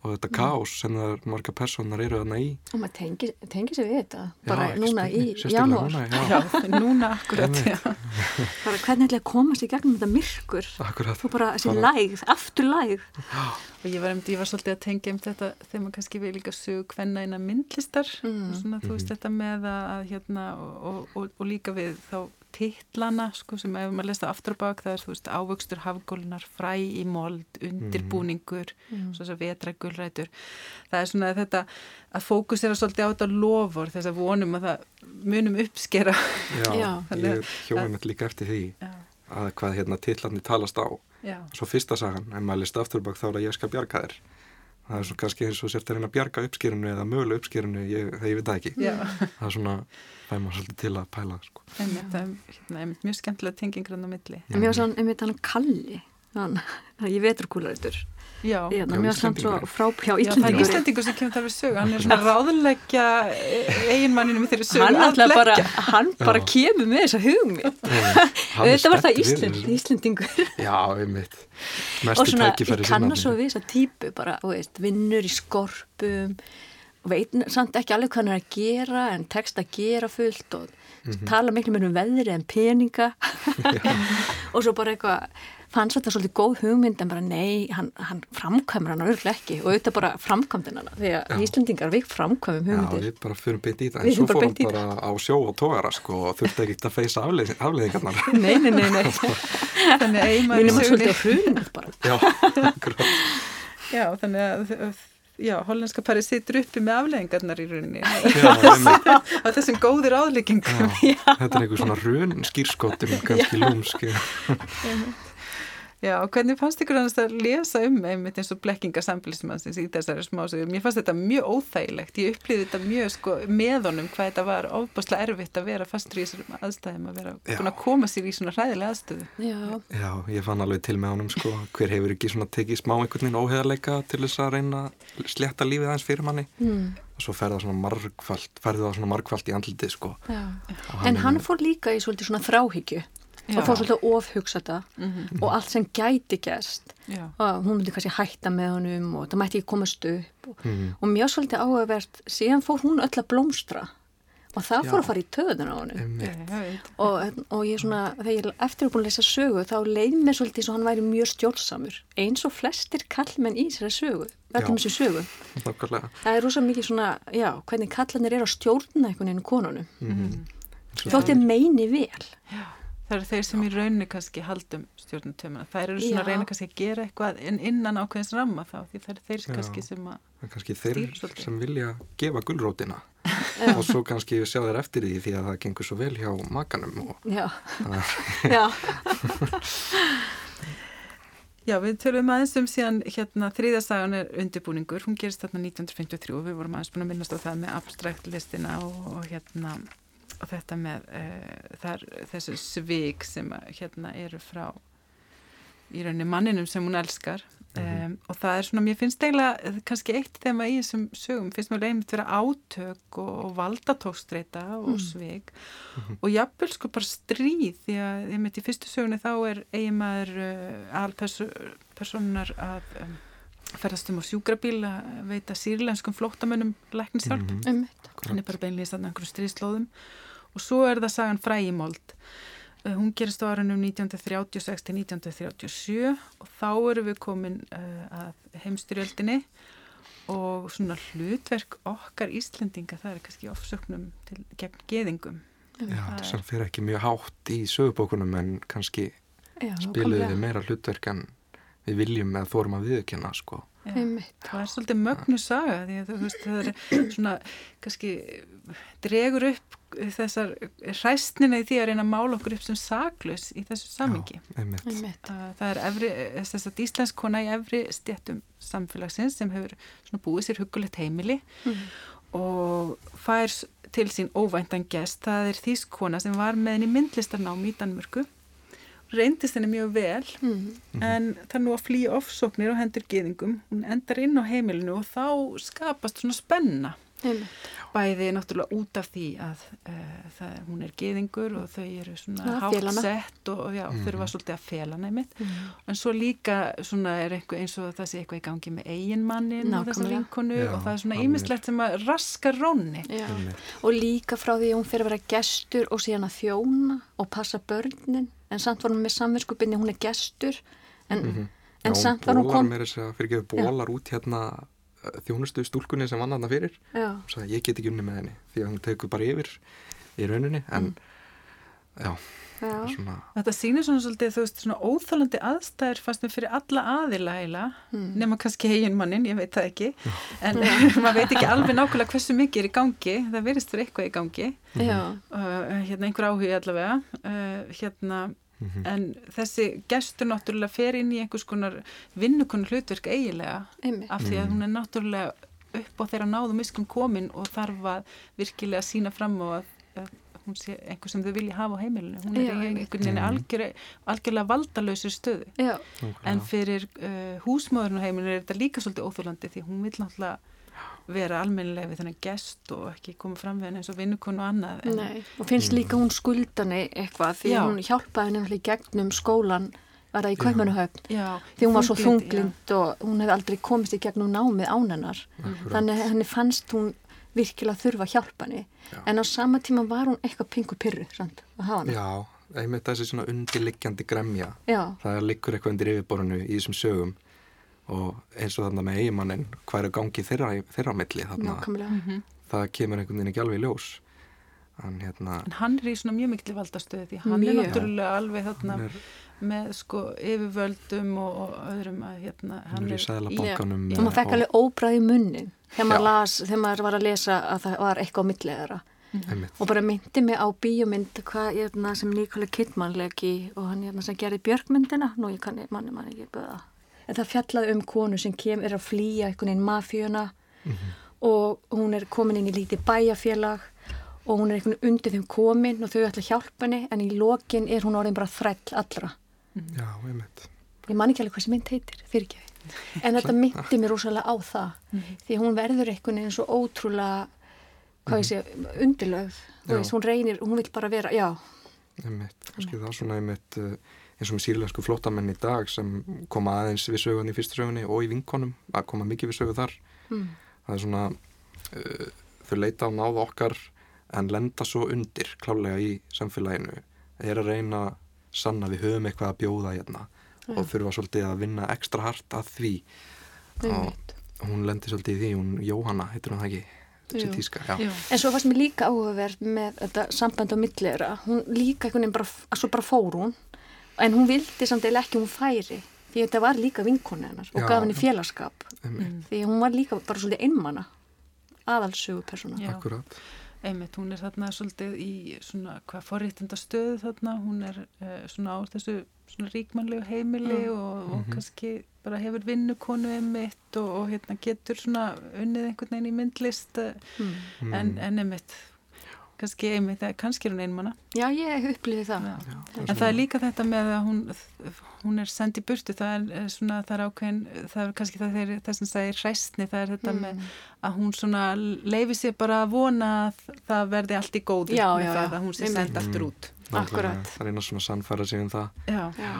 og þetta kaos sem það marga personar eru þarna í. Og maður tengir, tengir sér við þetta Já, bara ekki núna í spurning, sérstaklega janúar. núna, já, Já, núna akkurat já. Bara hvernig ætla að komast í gegnum þetta myrkur? Akkurat. Og bara þessi lægð, aftur lægð. og ég var, ég var svolítið að tengja um þetta þegar maður kannski við líka sögu hvenna innan myndlistar Mm. og svona þú veist þetta með að, að hérna og, og, og, og líka við þá titlana sko, sem ef maður lesta aftur á bak það er veist ávöxtur hafgólunar, fræ í mold undirbúningur, mm. svo þess að vetra gulrætur. Það er svona þetta að fókusera svolítið á þetta lofur þess að vonum að það munum uppskera. Já, ég hjóði með líka eftir því Já. að hvað hérna titlandi talast á. Já. Svo fyrsta sagan, ef maður lesta aftur á bak þá er að ég skal bjarga þér það er svo kannski eins og sért að reyna að bjarga uppskýrunu eða möguleg uppskýrunu, ég, það ég veit það ekki Já. það er svona, það er maður svolítið til að pæla sko. einmitt, er hérna, mjög skemmtilega tengingrunn á milli en var svona, einmitt hann Kalli þannig að ég vetur kúlarættur Já, já finnst það svo frábjá Íslandingur. Íslandingur sem kemur þar við sögu, hann er svona ráðleggja eiginmanninu með þeirri sögu hann. Bara, hann bara kemur með þessa hugmynd. Þetta var það Ísland, Íslandingur. Já, einmitt. Mestu og svona, ég kannar svo við þessa típu bara, veist, vinnur í skorpum veit samt ekki alveg hvað hann er að gera en text að gera fullt og mm -hmm. tala miklu mér um veðri en peninga. Og svo bara eitthvað fannst þetta svolítið góð hugmynd en bara nei, hann, hann framkvæmur hann örglega ekki. Og auðvitað bara framkvæmdinn hann því að Íslandingar við framkvæmum hugmyndir. Já, við bara fyrir beint í það en svo fórum bara á sjó og tóra sko, og þurfti ekki að feysa afleðingarnar Nei, nei, nei, nei. Þannig að einmann Minnum að svolítið hrunum bara. Já, Já, þannig að Já, hollandska pari situr uppi með afleggingarnar í rauninni. Á þessum góðir áleggingum Þetta er einhver svona raun skýrskóttum kannski lúmski Já, hvernig fannst ykkur annars að lesa um einmitt eins og blekkingasambilismansins í þessari smásögur? Mér fannst þetta mjög óþægilegt, ég upplýði þetta mjög sko með honum hvað þetta var ofbáslega erfitt að vera fastur í þessum aðstæðum, að vera að koma sér í svona hræðilega aðstöðu. Já. Já, ég fann alveg til með honum sko, hver hefur ekki svona tekið smá einhvern veginn óheðarleika til þess að reyna að sletta lífið aðeins fyrir manni mm. og svo ferða svona margfald, ferði það svona margfald í andlitið sko. En hann fór líka í svolítið svona þráhyggju og fór svolítið ofhugsa þetta mm -hmm. og allt sem gæti gerst. Og hún myndi kannski hætta með honum og það mætti ekki komast upp og, mm -hmm. og mjög svolítið áhugavert síðan fór hún öll að blómstra og það fór að fara í töðun á honum. Og, og ég svona þegar ég eftir að búin að lesa sögu þá leið mér svolítið eins og hann væri mjög stjórnsamur eins og flestir kallmenn í þessari sögu öllum þessu sögu Nákvæmlega. það er rosa mikið svona, já, hvernig kallanir er á stjórna einhvern veginn konunum. Mm -hmm. þótt er meini vel. Já Það eru þeir sem í rauninni kannski haldum stjórnutöfuna. Það eru svona að reyna kannski að gera eitthvað en innan ákveðins ramma þá því það eru þeir Já, kannski sem að stýra svolítið. Kannski þeir sem vilja gefa gullrótina og svo kannski sjá þeir eftir því því að það gengur svo vel hjá makanum. Og, Já. Já. Já, við tölum aðeins um síðan hérna þriðasagan er undirbúningur. Hún gerist þarna 1953 og við vorum aðeins búin að minnast á það með abstrakt listina og, og hérna og þetta með uh, þar, þessu svig sem hérna eru frá í rauninni manninum sem hún elskar mm -hmm. um, og það er svona, mér finnst eiginlega kannski eitt maður í þessum sögum finnst mér einmitt vera átök og, og valdatókstreita og mm. svig mm -hmm. og jafnvel sko bara stríð því að ég mitt í fyrstu sögunni þá er eiginmaður uh, alpersonar að um, ferðast um á sjúkrabíl að veita sírlenskum flóttamönnum læknishjálp mm -hmm. hann er bara beinlega í einhverju stríðslóðum og svo er það sagan Fræimold uh, hún gerist á árunum 1936 til 1937 og þá eru við komin uh, að heimstyrjöldinni og svona hlutverk okkar Íslendinga það er kannski ofsöknum til gegn geðingum Já, það er... fyrir ekki mjög hátt í sögubókunum en kannski spiluðu við meira hlutverk en við viljum eða þórum að viðkjanna sko. Það er svolítið mögnu saga því að veist, það er svona kannski dregur upp þessar hræstnina í því að reyna að mála okkur upp sem saglus í þessu samingi það er efri, þess að íslenskona í efri stjættum samfélagsins sem hefur búið sér hugulegt heimili mm. og fær til sín óvæntan gest, það er þýskona sem var með henni myndlistarnám í Danmörku. Reyndist henni mjög vel mm en það er nú að flýja ofsóknir og hendur geðingum, hún endar inn á heimilinu og þá skapast svona spenna. mm. Bæði náttúrulega út af því að uh, það, hún er geðingur og þau eru svona hátsett og, og já, mm. þurfa svolítið að fela nefnitt mhm. en svo líka svona er eitthvað eins og það sé eitthvað í gangi með eiginmannin og þessa vinkonu já, og það er svona ýmislegt sem að raska rónni. Og líka frá því að hún fyrir að vera gestur og síðan að þjóna og passa börnin. En samt var hún með samverskupinni, hún er gestur. En, mm -hmm. en Já, samt var hún kom mér þess að fyrir ekki bólar út hérna þjónustu stúlkunni sem vann aðna fyrir. Og sagði ég get ekki unni með henni því að hún tekur bara yfir í rauninni. En mm. já, Já, svona, Þetta sýnir svona svolítið, þú veist, svona óþálandi aðstæður fannst mér fyrir alla aðila heila, Mm. nema kannski heginmannin, ég veit það ekki, en maður veit ekki alveg nákvæmlega hversu mikið er í gangi, það verist fyrir eitthvað í gangi, já, uh, hérna einhver áhugi allavega, uh, hérna, mhm, en þessi gestur náttúrulega fer inn í einhvers konar vinnukunn hlutverk eigilega, einmitt. af því að hún er náttúrulega upp á þeirra náðu miskum komin og þarf að virkilega sína fram á að, að hún sé einhver sem þau vilja hafa á heimilinu. Hún er Já, í einhvern veginn Mhm. algjör, algjörlega valdalausir stöðu. Já, En fyrir uh, húsmóðurinn á heimilinu er þetta líka svolítið óþúlandi því hún vil náttúrulega vera almennilega við þennan gest og ekki koma fram við henni eins og vinnukonu og annað. En, nei. Og finnst líka hún skuldani eitthvað því Já. hún hjálpaði henni í gegnum skólan var það í Kaupmannuhöfn Já, því hún var svo þunglind og hún hefði aldrei komist í gegnum námið án hennar Akkúrat. þannig henni fannst hún virkilega þurfa að hjálpa henni Já. en á sama tíma var hún eitthvað pingu pyrru samt, að hafa hana Já, einmitt þessi svona undirliggjandi gremja Já, það liggur eitthvað undir yfirborinu í þessum sögum og eins og þarna með eigimannin hvað er gangi þeirra, þeirra milli þarna, nákvæmlega. Mhm. það kemur einhvern veginn ekki alveg í ljós. En hérna En hann er í svona mjög mikil valdastöðu því hann er Mjög. náttúrulega alveg þarna hann er, með sko yfirvöldum og, og öðrum að hérna hann er í sæðlabankanum Já. og maður fekk alveg óbræði munnin þegar maður, las, þegar maður var að lesa að það var eitthvað á millið þeirra. Einmitt, og bara myndi mig á bíómynd hvað hérna, sem Nicole Kidman legi og hann hérna, sem gerði björkmyndina nú ég kann manni manni ekki böða en það fjallaði um konu sem kem, er að flýja einhvern veginn mafíuna og hún er komin inn í lítið bæjafélag og hún er einhvern veginn undir þeim komin og þau ætla að hjálpa henni en í lokin er hún orðin bara þræll allra. Já, einmitt. Ég man ekki alveg hvað sem mynd heitir, fyrirgefi en þetta myndi mér rosalega á það því að hún verður einhvern veginn svo ótrúlega hvað ég sé, undirlögð. Hún reynir, hún vil bara vera já, einmitt, kannski það svona einmitt uh, eins og með sýrlensku flótamenn í dag sem koma aðeins við sögunni í fyrstu sögunni og í vinkonum, að koma mikið við sögu þar. Mm. það er svona uh, þau leita á náða okkar en lenda svo undir klálega í samfélaginu. Er að reyna að sanna við höfum eitthvað að bjóða hérna og þurfa svolítið að vinna ekstra hart að því. Og hún lendir svolítið í því, hún Jóhanna heitir hún það ekki, Jú. tíska Já. en svo varst mér líka áhugaverð með þetta samband á millera hún líka einhvern veginn bara, að svo bara fór hún en hún vildi samt eða ekki hún færi því þetta var líka vinkonu hennar og Já. gaf henni félagskap einmitt, því hún var líka bara svolítið einmana aðalsögu persóna akkurat Einmitt, hún er þarna svolítið í svona hvað forréttinda stöðu þarna, hún er uh, svona á þessu svona ríkmannlegu heimili Mm. og, og Mhm. kannski bara hefur vinnukonu einmitt og, og hérna getur svona unnið einhvern veginn í myndlist uh, mm. en, en einmitt, kannski einmitt, kannski er hún einmanna. já, ég upplýði það Já. Já, En það er líka þetta með að hún, hún er sendið burtu, það er eh, svona, það er ákveðin, það er kannski það þeir, það sem sagði hræstni, það er þetta með Mm. að hún svona leifi sér bara að vona að það verði allt í góðu Já, með já, það já. að hún sé Einmitt. send aftur út. Nákvæmlega, Akkurat. það er eina svona sannfæra sig um það Já, já,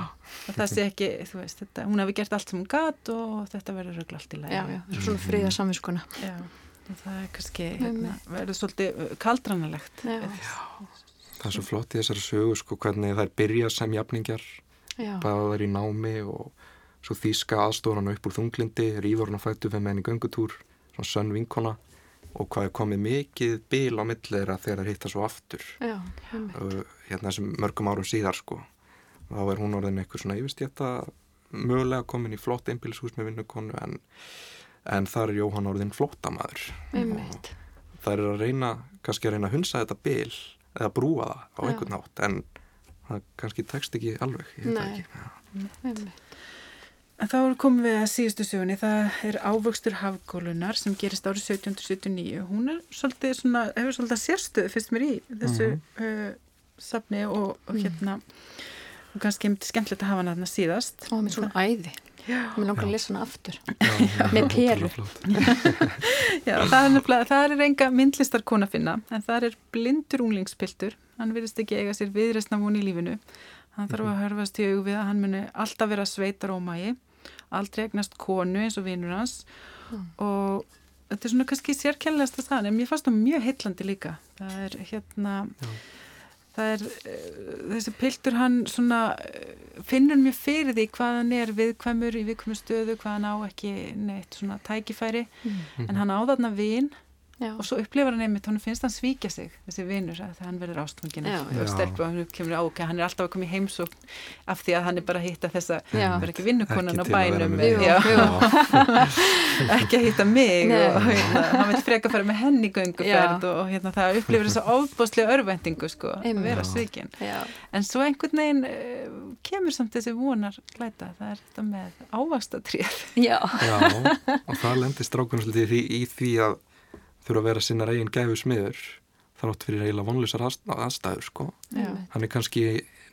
að það sé ekki, þú veist, þetta, hún hefði gert allt sem hún gat og þetta verður röglega allt í já, svona friða samvinskuna Já, það er kannski, hérna, verður svolítið uh, kaldranalegt. já, það er svo flott í þessari sögu sko hvernig þær byrja sem jafningjar já, báðar í námi og svo þýska aðstóran upp úr þunglindi rýfur hann að fættu fyrir menn í göngutúr svona sönn vinkona og hvað er komið mikið bil á milli þeirra þegar þeir hitta svo aftur. Já, uh, hérna þessum mörgum árum síðar sko þá er hún orðin eitthvað svona yfirstjætta mögulega komin í flott einbílshús með vinnukonu en, en þar er Jóhann orðin flóttamaður einmitt. það er að reyna, kannski að reyna að hunsa þetta bil eða brúa það á einhvern nátt en það kannski tekst ekki alveg ég veit það Nei. ekki. Já. einmitt. En þá komum við að síðustu sögunni, það er ávöxtur hafgólunar sem gerist árið 1779. Hún er svolítið svona, hefur svolítið sérstöðu fyrst mér í þessu uh, safni og, og hérna, og kannski myndi skemmtilegt að hafa hana þarna síðast. og með svona æði mér langar að lesa hana aftur Já, Með peru. Já, það er nefnilega, það er enga myndlistarkona að finna, en það er blindur unglingspiltur, hann virðist ekki eiga sér viðreistna von í lífinu. Hann þarf að hörfast í aug við að hann muni alltaf vera sveitar ómægi, aldrei egnast konu eins og vinur hans og þetta er svona kannski sérkennlegasta staðan, en mér fannst það mjög heillandi líka. Það er hérna, Já. Það er, uh, þessi piltur hann svona uh, finnur mjög fyrir því hvað hann er viðkvæmur í viðkvæmur stöðu, hvað hann á ekki neitt svona tækifæri, en hann á þarna vin Já. og svo upplifar hann einmitt, hann finnst hann svíkja sig þessi vinnur að hann verður ástfangin Já. og Já. stelpu og hann kemur á ok, hann er alltaf að koma í heimsókn af því að hann er bara að hitta þessa verður ekki vinnukonan á að bænum. já, Jú, ekki að hitta mig Nei. og hérna, hann vil freka fara með henni í gönguferð og, og hérna, það upplifir þessa ofbóðslega örvendingu sko, að vera svíkin. Já, en svo einhvern veginn uh, kemur samt þessi vonar glæta, það er þetta með ávastatrið já, Já, og það lendir strákunum svolítið í í því að þurfa að vera sinna eigin gæfu smiður þrátt fyrir eiginlega vonleysar aðst- aðstæður sko. Hann er kannski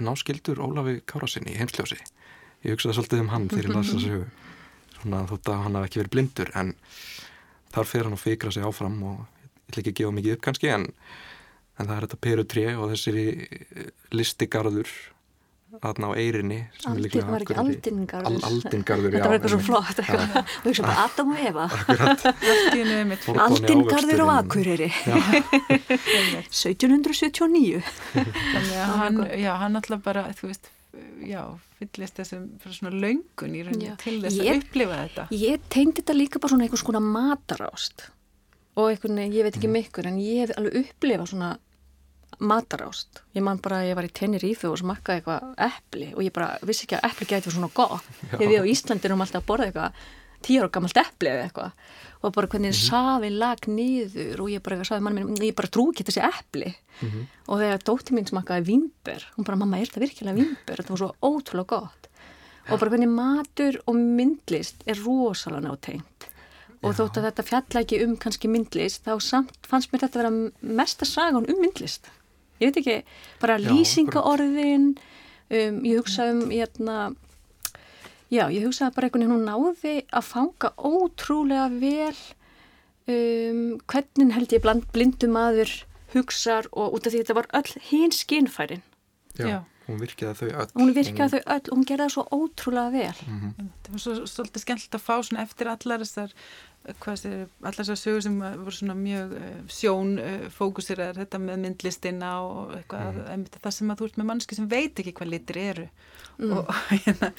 náskildur Ólafi Kárasinni í heimsljósi. Ég hugsaði svolítið um hann þegar ég las þessu svona þótt að hann hafi ekki verið blindur en þar fer hann að fikra sig áfram og ég ætla ekki að gefa mikið upp kannski en, en það er þetta peru 3 og þessi listigarður aðna á eirinni sem Aldin, líklega var ekki aldingarður. Al, aldingarður, Þetta var eitthvað svo flott og ég svo bara Adam og Eva. Aldingarður ávöxturinn. Akureyri. Einmitt. 1779 þannig að hann, já, hann alltaf bara, þú veist, já, fyllist þessum fyrir svona löngun í rauninni Já. til þess Ég- að upplifa þetta. Ég tengdi þetta líka bara svona einhvers konar matarást. Og einhvern veginn, ég veit Mhm. ekki mikkur en ég hef alveg upplifað svona matarást. Ég man bara að ég var í Tenerife og smakkaði eitthvað epli og ég bara vissi ekki að epli gæti svona gott. Þegar við á Íslandi erum alltaf að borða eitthvað tíu ára gammalt epli eða eitthvað og bara hvernig Mhm. safin lag niður og ég bara sagði mann minn, ég bara trú ekki þessi epli Mhm. og þegar dóttir mín smakkaði vínber hún bara, mamma, er þetta virkilega vínber? Þetta var svo ótrúlega gott og bara hvernig matur og myndlist er rosalega nátengt og þótt að þetta fjalla ekki um kannski myndlist þá samt fannst mér þetta vera mesta sagan um myndlist. Ég veit ekki, bara Já, lýsingaorðin um, ég hugsa um hérna já, ég hugsaði bara einhvern veginn hún náði að fanga ótrúlega vel um, hvernig held ég bland, blindu maður hugsar og út af því þetta var öll hinn skinnfærin Já, Já. Hún virkiði þau öll. hún virkaði þau öll og hún gerði það svo ótrúlega vel. Það var svo, svolítið skemmtilegt að fá eftir allar þessar, allar þessar sögur sem voru svona mjög uh, sjón uh, fókusir þetta með myndlistina og eitthvað, mm. það sem að þú ert með mannski sem veit ekki hvað litir eru. Og hérna,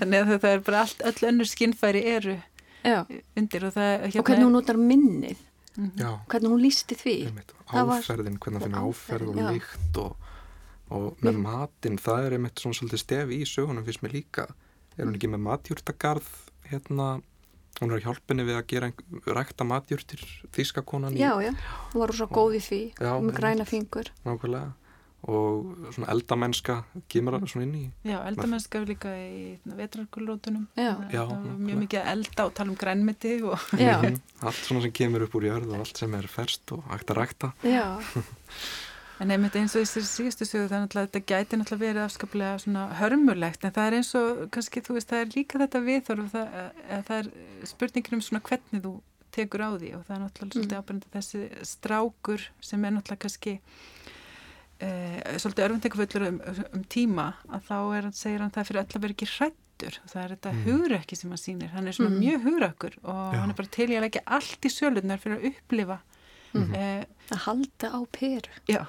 þannig að það er bara allt, öll önnur skinnfæri eru já. undir og það og hvernig hún notar minnið? Já, hvernig hún lísti því? Einmitt. Það Áferðin, hvernig að finna og áferð og líkt og, og með matinn, það er einmitt svona svolítið stef í sögunum fyrst mér líka. Er hún ekki með matjúrtagarð hérna, hún er hjálpinni við að gera ein- rækta matjúrtir þýskakonan í já, já, hún var svo góð í því Já, með græna fingur. Nákvæmlega. Og svona eldamennska kemur það svona inn í. Já, eldamennska líka í vetrarkulrótunum mjög mikið að elda og tala um grænmeti og Mhm. allt svona sem kemur upp úr jörð og allt sem er ferst og hægt að rækta. Já, En einmitt eins og í þessi síðustu sögu þannig að þetta gæti náttúrulega verið afskaplega svona hörmulegt en það er eins og kannski þú veist það er líka þetta viðþorf það, að það er spurningin um svona hvernig þú tekur á því og það er náttúrulega svolítið Mm. ábærandi þessi strákur sem er náttúrulega kannski e, svolítið örfendekufullur um, um tíma að þá er hann, segir hann það fyrir öll að vera ekki hrættur og það er þetta mm. hugrekki sem hann sýnir hann er svona Mm. mjög hugrakkur og Já. hann er bara til í að leggja allt í sölunar fyrir að upplifa Mhm. e, að halda á peru já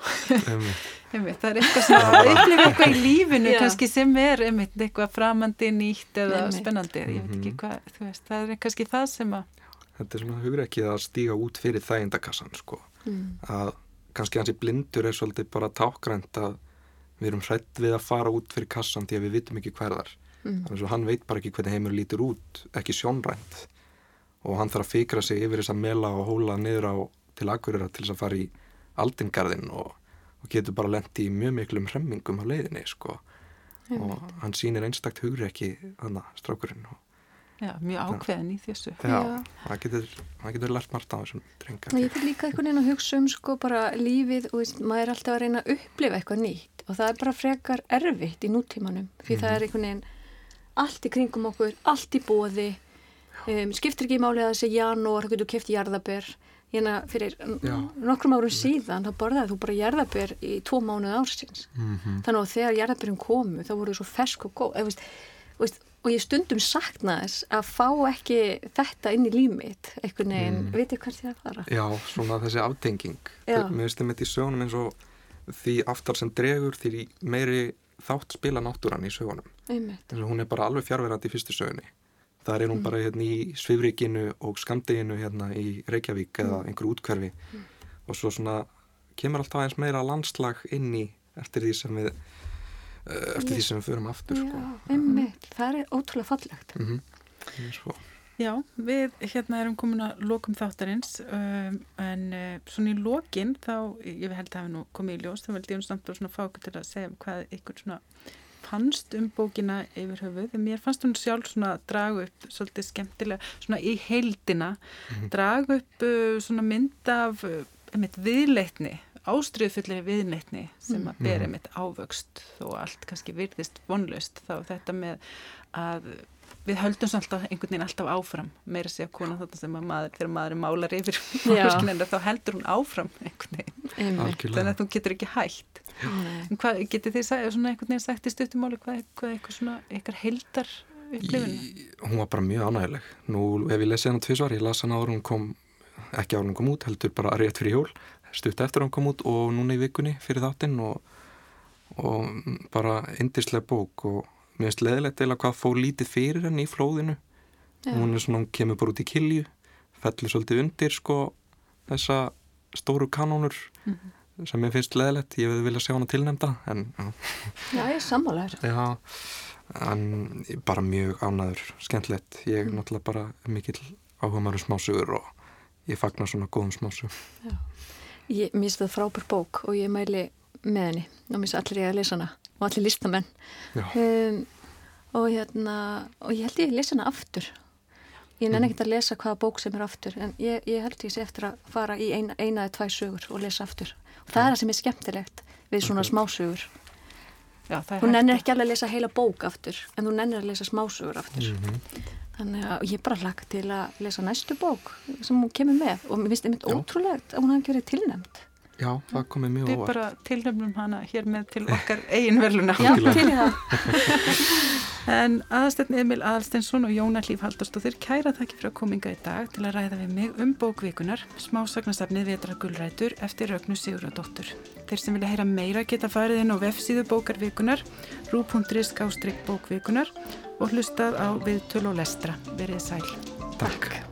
Einmitt. Það er eitthvað sem að upplifa eitthvað í lífinu Já. kannski sem er einmitt eitthvað framandi, nýtt eða Einmitt. spennandi, ég veit ekki Mhm. hvað þú veist, það er kannski það sem að þetta er svona hugur ekki að stíga út fyrir þægindakassan sko mm. að kannski hans í blindur er svolítið bara tákgrænt að við erum hrætt við að fara út fyrir kassan því að við vitum ekki hverðar Mm. þannig að hann veit bara ekki hvernig heimur lítur út ekki sjónrænt og hann þarf að fikra sig yfir þess að mela og hóla niður á til akkurira til þess að fara í aldingarðin og, og getur bara lendi í mjög miklum hremmingum á leiðinni sko. Og hann sýnir einstakt hugur ekki þannig strákurinn og já, mjög ákveðin í þessu. Já, hann getur, hann getur lært margt á þessum drengar ég fyrir líka einhvern veginn að hugsa um sko bara lífið og veist, maður er alltaf að reyna að upplifa eitthvað nýtt og það er bara frekar erfitt í nútímanum því það er einhvern veginn allt í kringum okkur, allt í bóði um, skiptir ekki máli að þessi janúar, þú getur keft jarðaber hérna fyrir Já. nokkrum árum síðan þá borðaði þú bara jarðaber í tvo mánuð ársins mm -hmm. þannig að þegar jarðaberin komu þá voru þau svo fersk og góð eða, veist, veist, og ég stundum sakna þess að fá ekki þetta inn í límit einhvern veginn, Mm. veit ég hvert ég er að fara Já, svona þessi aftenging. Mér finnst þetta í sögunum eins og því aftar sem dregur því meiri þátt spila náttúran í sögunum eins og hún er bara alveg fjárverandi í fyrstu sögunni þar er hún Mm. bara hérna í Svifrikinu og Skamdeginu hérna í Reykjavík eða einhver útkverfi Mm. og svo svona kemur alltaf aðeins meira landslag inn í eftir því sem við uh, eftir því sem við förum aftur sko. Já, einmitt, það er ótrúlega fallegt. mm svo. Já, við hérna erum komin að lokum þáttarins um, en uh, svona í lokin þá, ég held að hafa nú komið í ljós þá veldi ég nú samt bara svona fá okkur til að segja hvað ykkur svona fannst um bókina yfir höfuð en mér fannst hún sjálf svona að draga upp svolítið skemmtilega, svona í heildina draga upp uh, svona mynd af einmitt viðleitni ástriðfullir viðleitni sem að bera einmitt ávöxt þó allt kannski virðist vonlaust þá þetta með að við höldum svo alltaf einhvern veginn alltaf áfram meira sé að kona þetta sem að maður þegar maður er málar yfir þá heldur hún áfram einhvern veginn. Þannig að þú getur ekki en hvað getið þið svona einhvern veginn sagt í stuttumáli hvað, hvað eitthvað svona ykkar heildar upplifun Í- hún var bara mjög ánægileg nú ef ég lesið hana tvisvar, ég las hana áður en hún kom ekki en hún kom út, heldur bara rétt fyrir jól. Stutt eftir hún kom út og núna í vikunni fyrir þáttinn og, og bara indislega bók. Og mér finnst leðilegt eða hvað fór lítið fyrir henni í flóðinu. Já. hún er svona, hún kemur bara út í kilju fellur svolítið undir sko þessa stóru kanónur sem ég finnst leðilegt, ég hefði viljað sjá hana tilnefnda en já, ég er sammálaður. Já, en bara mjög ánæður, skemmtilegt. Ég er náttúrulega bara mikill áhuga maður um smásugur og ég fagnar svona góðum smásugum. Ég mér finnst það frábær bók og ég mæli með henni og mér finnst allir ég að lesa hana og allir listamenn. Um, og hérna, og ég held ég að lesa hana aftur. Ég nenni ekkert að lesa hvaða bók sem er aftur en ég, ég held ég sé eftir að fara í eina, eina eða tvæ sögur og lesa aftur. Og það er það sem er skemmtilegt við svona smásögur. Já, það er Þú nennir ekki alveg að lesa heila bók aftur en þú nennir að lesa smásögur aftur. Mhm. Þannig að ég bara hlakka til að lesa næstu bók sem hún kemur með og mér finnst einmitt Já. ótrúlegt að hún hafi verið tilnæmt. já það komið mjög Við óvart. bara tilnefnum hana hér með til okkar eigin verluna. Já, til í það. En aðastetn Emil Aðalsteinsson og Jóna Hlíf Haldarsdóttir kæra þakki fyrir að kominga í dag til að ræða við mig um bókvíkunar, smásagnasafnið Vetra Gullrætur eftir Rögnu Siguradóttur. Þeir sem vilja heyra meira geta farið inn á vefsíðu bókarvíkunar, rú.is bókvíkunar og hlustað á viðtöl og lestra. Verið sæl. Takk.